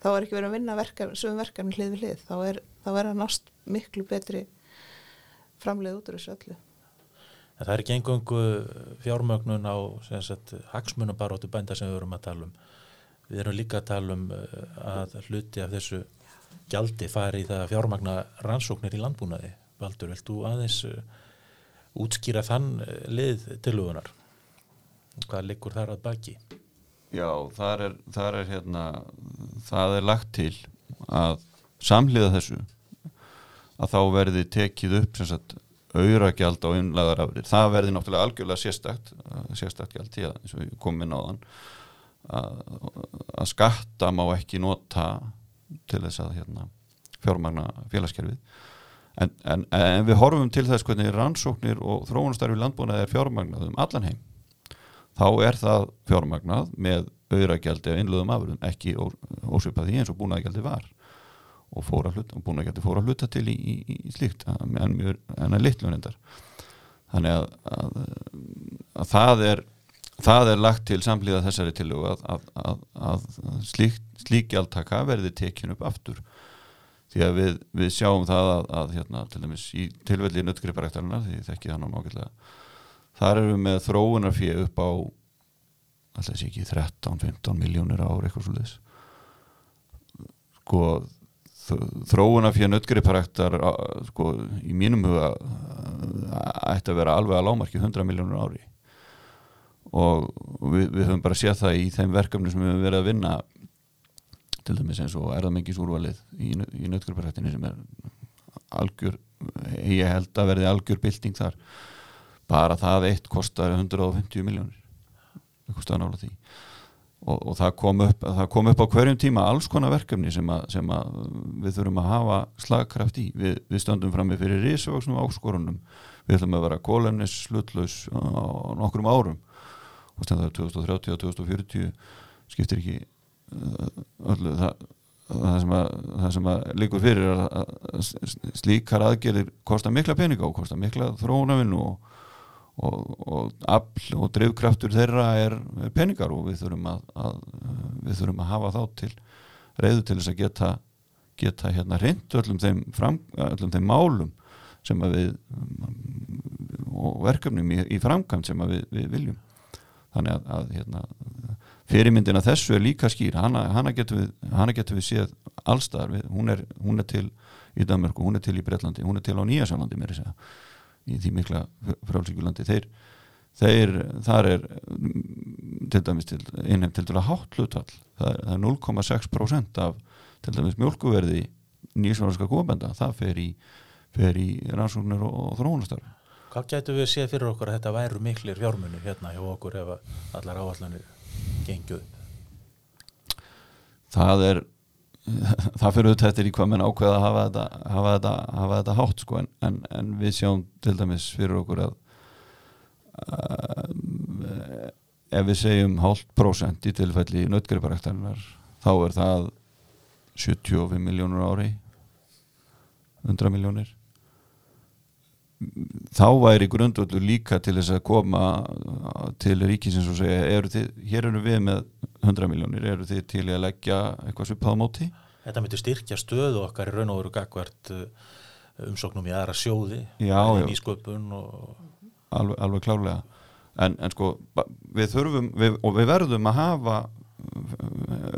þá er ekki verið að vinna sögum verkefni hlið við hlið. Þá er, þá er að nást miklu betri framleið út úr þessu öllu En það er ekki engungu fjármögnun á hagsmunabaróttu bænda sem við vorum að tala um. Við erum líka að tala um eh, að hluti af þessu gjaldi fari í það fjármagna rannsóknir í landbúnaði. Valdur, vilt þú aðeins eh, útskýra þann eh, lið tilugunar? Hvað likur þar að baki? Já, það er, það er, hérna, það er lagt til að samliða þessu að þá verði tekið upp sagt auragjald á innlegaðarafrið það verði náttúrulega algjörlega sérstakt uh, sérstakt gjald því að við komum inn á þann að, skatta má ekki nota til þess að hérna, fjármagna félagskerfið. En, en, en við horfum til þess hvernig rannsóknir og þróunastarfi landbúnaði er fjármagnað um allan heim. Þá er það fjármagnað með auragjaldi á innlegaðum afröðum ekki ósvipað því eins og búnaðgjaldi var og fóra hluta, búin að geta fóra hluta til í, í, í slíkt en, en að litlu reyndar. Þannig að, að, að það er það er lagt til samlíða þessari til að, að slík, slík gjaldtaka verði tekin upp aftur. Því að við, við sjáum það að hérna, til dæmis í tilvelli nöttgriparæktarinnar, því þekki það náttúrulega ágætlega þar eru við með þróunarfíu upp á alltaf sé ekki 13-15 miljónir ár eitthvað svolítið sko þróuna fyrir nöttgriparæktar sko, í mínum huga ætti að vera alveg að lámarki 100 miljónur ári. Og við, við höfum bara séð það í þeim verkefni sem við höfum verið að vinna til dæmis eins og erðamengis úrvalið í, í nötgruparættinni sem er algjör, ég held að verði algjör bylting þar. Bara það eitt kostar 150 miljónir það kostar nála því og, og það, kom upp, það kom upp á hverjum tíma alls konar verkefni sem, að, sem að við þurfum að hafa slagkraft í. Við, við stöndum fram með fyrir risavaksnum áskorunum. Við ætlum að vera kólemnis slutlaus á nokkrum árum. Og stendar 2030 og 2040 skiptir ekki uh, öllu það það sem að, það sem að líkur fyrir að, slíkar aðgerðir kosta mikla peninga og kosta mikla þróunavinn og, og, og afl og drivkraftur þeirra er peningar og við þurfum að, að við þurfum að hafa þá til reyðu til þess að geta geta hérna reynd öllum þeim, fram, öllum þeim málum sem að við og verkefnum í, í framkvæmt sem að við, við viljum. Þannig að, að hérna fyrirmyndina þessu er líka skýr. Hana, hana getur við, getu við séð allstaðar, við, hún, er, hún er til í Danmarku, hún er til í Breitlandi, hún er til á Nýjasjálandi mér þess að í því mikla frálsíkulandi þeir, þeir, þar er til dæmis til einhverjum til dæmis hátlutall það er, er 0,6% af til dæmis mjölkuverði nýjasjálandska góðbenda, það fer í fer í rannsóknir og, og þróunastarfi Hvað getur við séð fyrir okkur að þetta væru miklir fjármunir hérna hjá okkur ef allar áallanir gengjuð það er <laughs> það fyrir auðvitað þetta í hvað menn ákveða að hafa þetta, hafa þetta, hafa þetta hátt sko en, en, en við sjáum til dæmis fyrir okkur að uh, ef við segjum hálft prósent í tilfelli nöttgriparæktarinnar þá er það 75 miljónur ári 100 miljónir þá væri grundvöldu líka til þess að koma til ríkisins og segja eru þið, hér eru við með 100 miljónir, eru þið til að leggja eitthvað svipað á móti? Þetta myndir styrkja stöðu okkar í raun og veru gagvert uh, umsóknum í aðra sjóði já, já. nýsköpun og... alveg, alveg klárlega en, en sko við þurfum við, og við verðum að hafa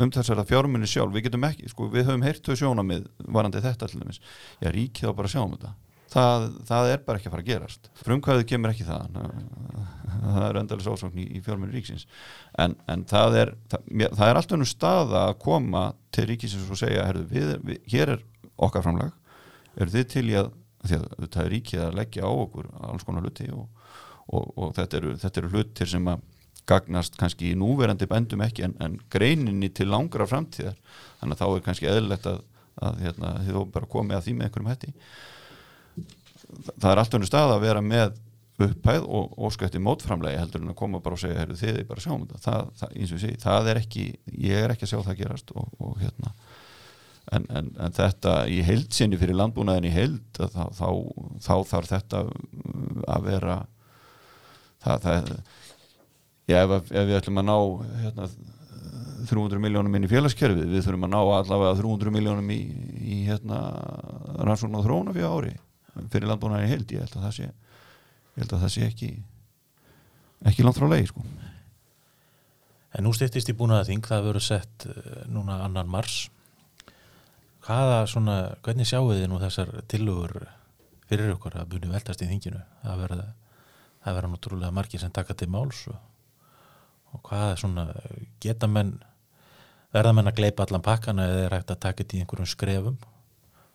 um þessara fjármunni sjálf við getum ekki, sko við höfum heyrtu sjónamið varandi þetta allir, já ríkið á bara að sjá um þetta það, það er bara ekki að fara að gerast. Frumkvæðu kemur ekki það það er endalis ásókn í, í fjármenni ríksins. En, en það er það, það er alltaf nú stað að koma til ríkisins og segja herru, við, við, hér er okkar framlag. Eru þið til í að að þetta er ríkið að leggja á okkur alls konar hluti og, og, og þetta, eru, eru hlutir sem að gagnast kannski í núverandi bændum ekki en, en greininni til langra framtíðar. Þannig að þá er kannski eðlilegt að, að hérna, þið bara komið að því með einhverjum hætti það er allt önnu stað að vera með upphæð og óskætti mótframlegi heldur en að koma bara og segja heyrðu þið er bara að sjá um þetta. Það, það, eins og ég segi, það er ekki ég er ekki að sjá það gerast og, og hérna. En, en, en þetta í heildsinni fyrir landbúnaðin í heild þá, þá, þá þarf þetta að vera það, það já, ef, ef við ætlum að ná hérna 300 miljónum inn í félagskerfið við þurfum að ná allavega 300 miljónum í, í hérna rannsókn og þróna fyrir ári fyrir landbúnaðin held ég held að það sé, að það sé ekki ekki langt frá leið sko. En nú styrtist í búin að þing það verður sett eh, núna annan mars. Hvaða svona hvernig sjáu þið nú þessar tilugur fyrir okkur að búinu veltast í þinginu? Það verða það verða náttúrulega margir sem taka til máls og, og hvaða svona geta menn verða menn að gleipa allan pakkana eða er hægt að taka þetta í einhverjum skrefum?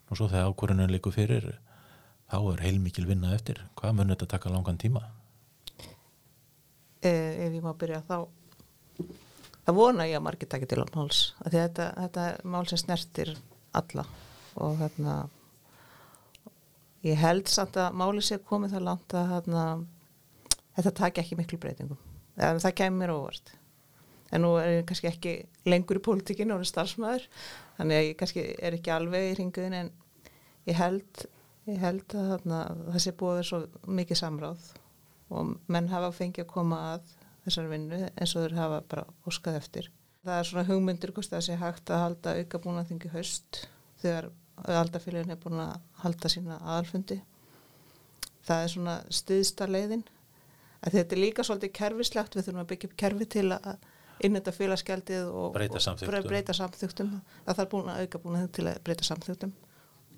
Og svo þegar ákvörðunum likur fyrir þá er heilmikil vinna eftir. Hvað mun þetta taka langan tíma? Eh, ef ég má byrja þá það vona ég að margir takja til á máls þetta, þetta mál sem snertir alla og hérna ég held samt að máli sé komið það langt að hérna, þetta takja ekki miklu breytingum. Eða, það kemur óvart. En nú er ég kannski ekki lengur í pólitíkinu og er starfsmæður þannig að ég kannski er ekki alveg í ringuðin en ég held ég held að þarna, það sé búið svo mikið samráð og menn hafa fengið að koma að þessar vinnu eins og þeir hafa bara óskað eftir. Það er svona hugmyndir hvort það sé hægt að halda auka búin að þingi höst þegar aldafélagin er búin að halda sína aðalfundi. Það er svona stiðsta leiðin. Að þetta er líka svolítið kerfislegt, við þurfum að byggja upp kerfi til að innenda félagsgjaldið og breyta samþugtum. Samþugtum. Það þarf búin að auka búin að til að breyta samþugtum,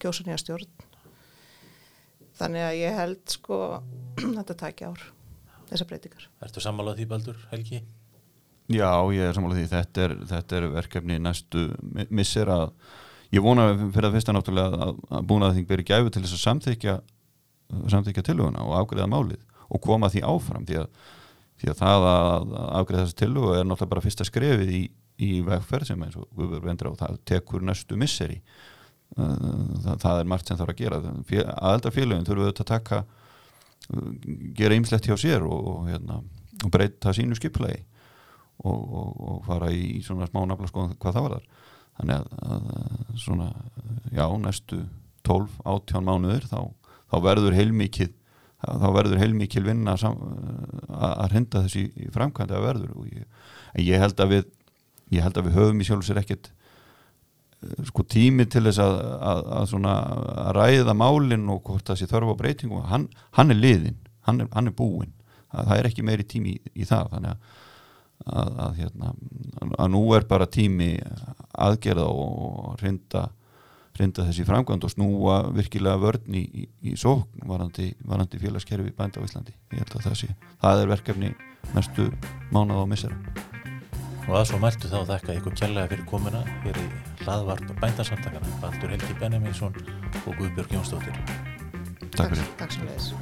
kjósa nýja stjórn þannig að ég held sko <clears throat> þetta taki ár þessar breytingar. Ertu sammálað því Baldur, Helgi? Já, ég er sammála því, þetta er, þetta er verkefni næstu mi- missir að ég vona fyrir að fyrsta náttúrulega að, að búin að þing byrja gæfu til þess að samþykja samþykja tilhuguna og afgreða málið og koma því áfram því að, því að það að afgreða þessi tilhugu er náttúrulega bara fyrsta skrefið í, í vegferð sem eins og Guður vendur á það tekur næstu misseri það, það er margt sem þarf að gera. Aðeldar félögin þurfum við að taka gera ýmslegt hjá sér og, og, hérna, og breyta sínu skiplegi og, og, fara í svona smá nafla skoðan hvað það var þar þannig að, að svona já, næstu 12, 18 mánuður þá, þá verður heilmikið þá verður heilmikið vinna sam, að, að hrinda þessi framkvæmdi að verður. Og ég, ég held að við ég held að við höfum í sjálf sér ekkert eh, sko tími til þess að, að, að svona að ræða málinn og hvort það sé þörfa breytingu hann, hann er liðinn, hann hann er búinn. Það er ekki meiri tími í, í það þannig að að, hérna, að nú er bara tími aðgerða og hrinda, hrinda þessi framkvæmd og snúa virkilega vörn í, í, í sókn varandi, varandi félagskerfi bænda á Íslandi. Ég held að það sé, það er verkefni næstu mánað á missera Og að svo mæltu þá þakka ykkur kjærlega fyrir komuna hér í hlaðvarp bændarsamtakana Baldur Helgi Benjaminsson og Guðbjörg Jónsdóttir. Takk fyrir. Takk sem leiðis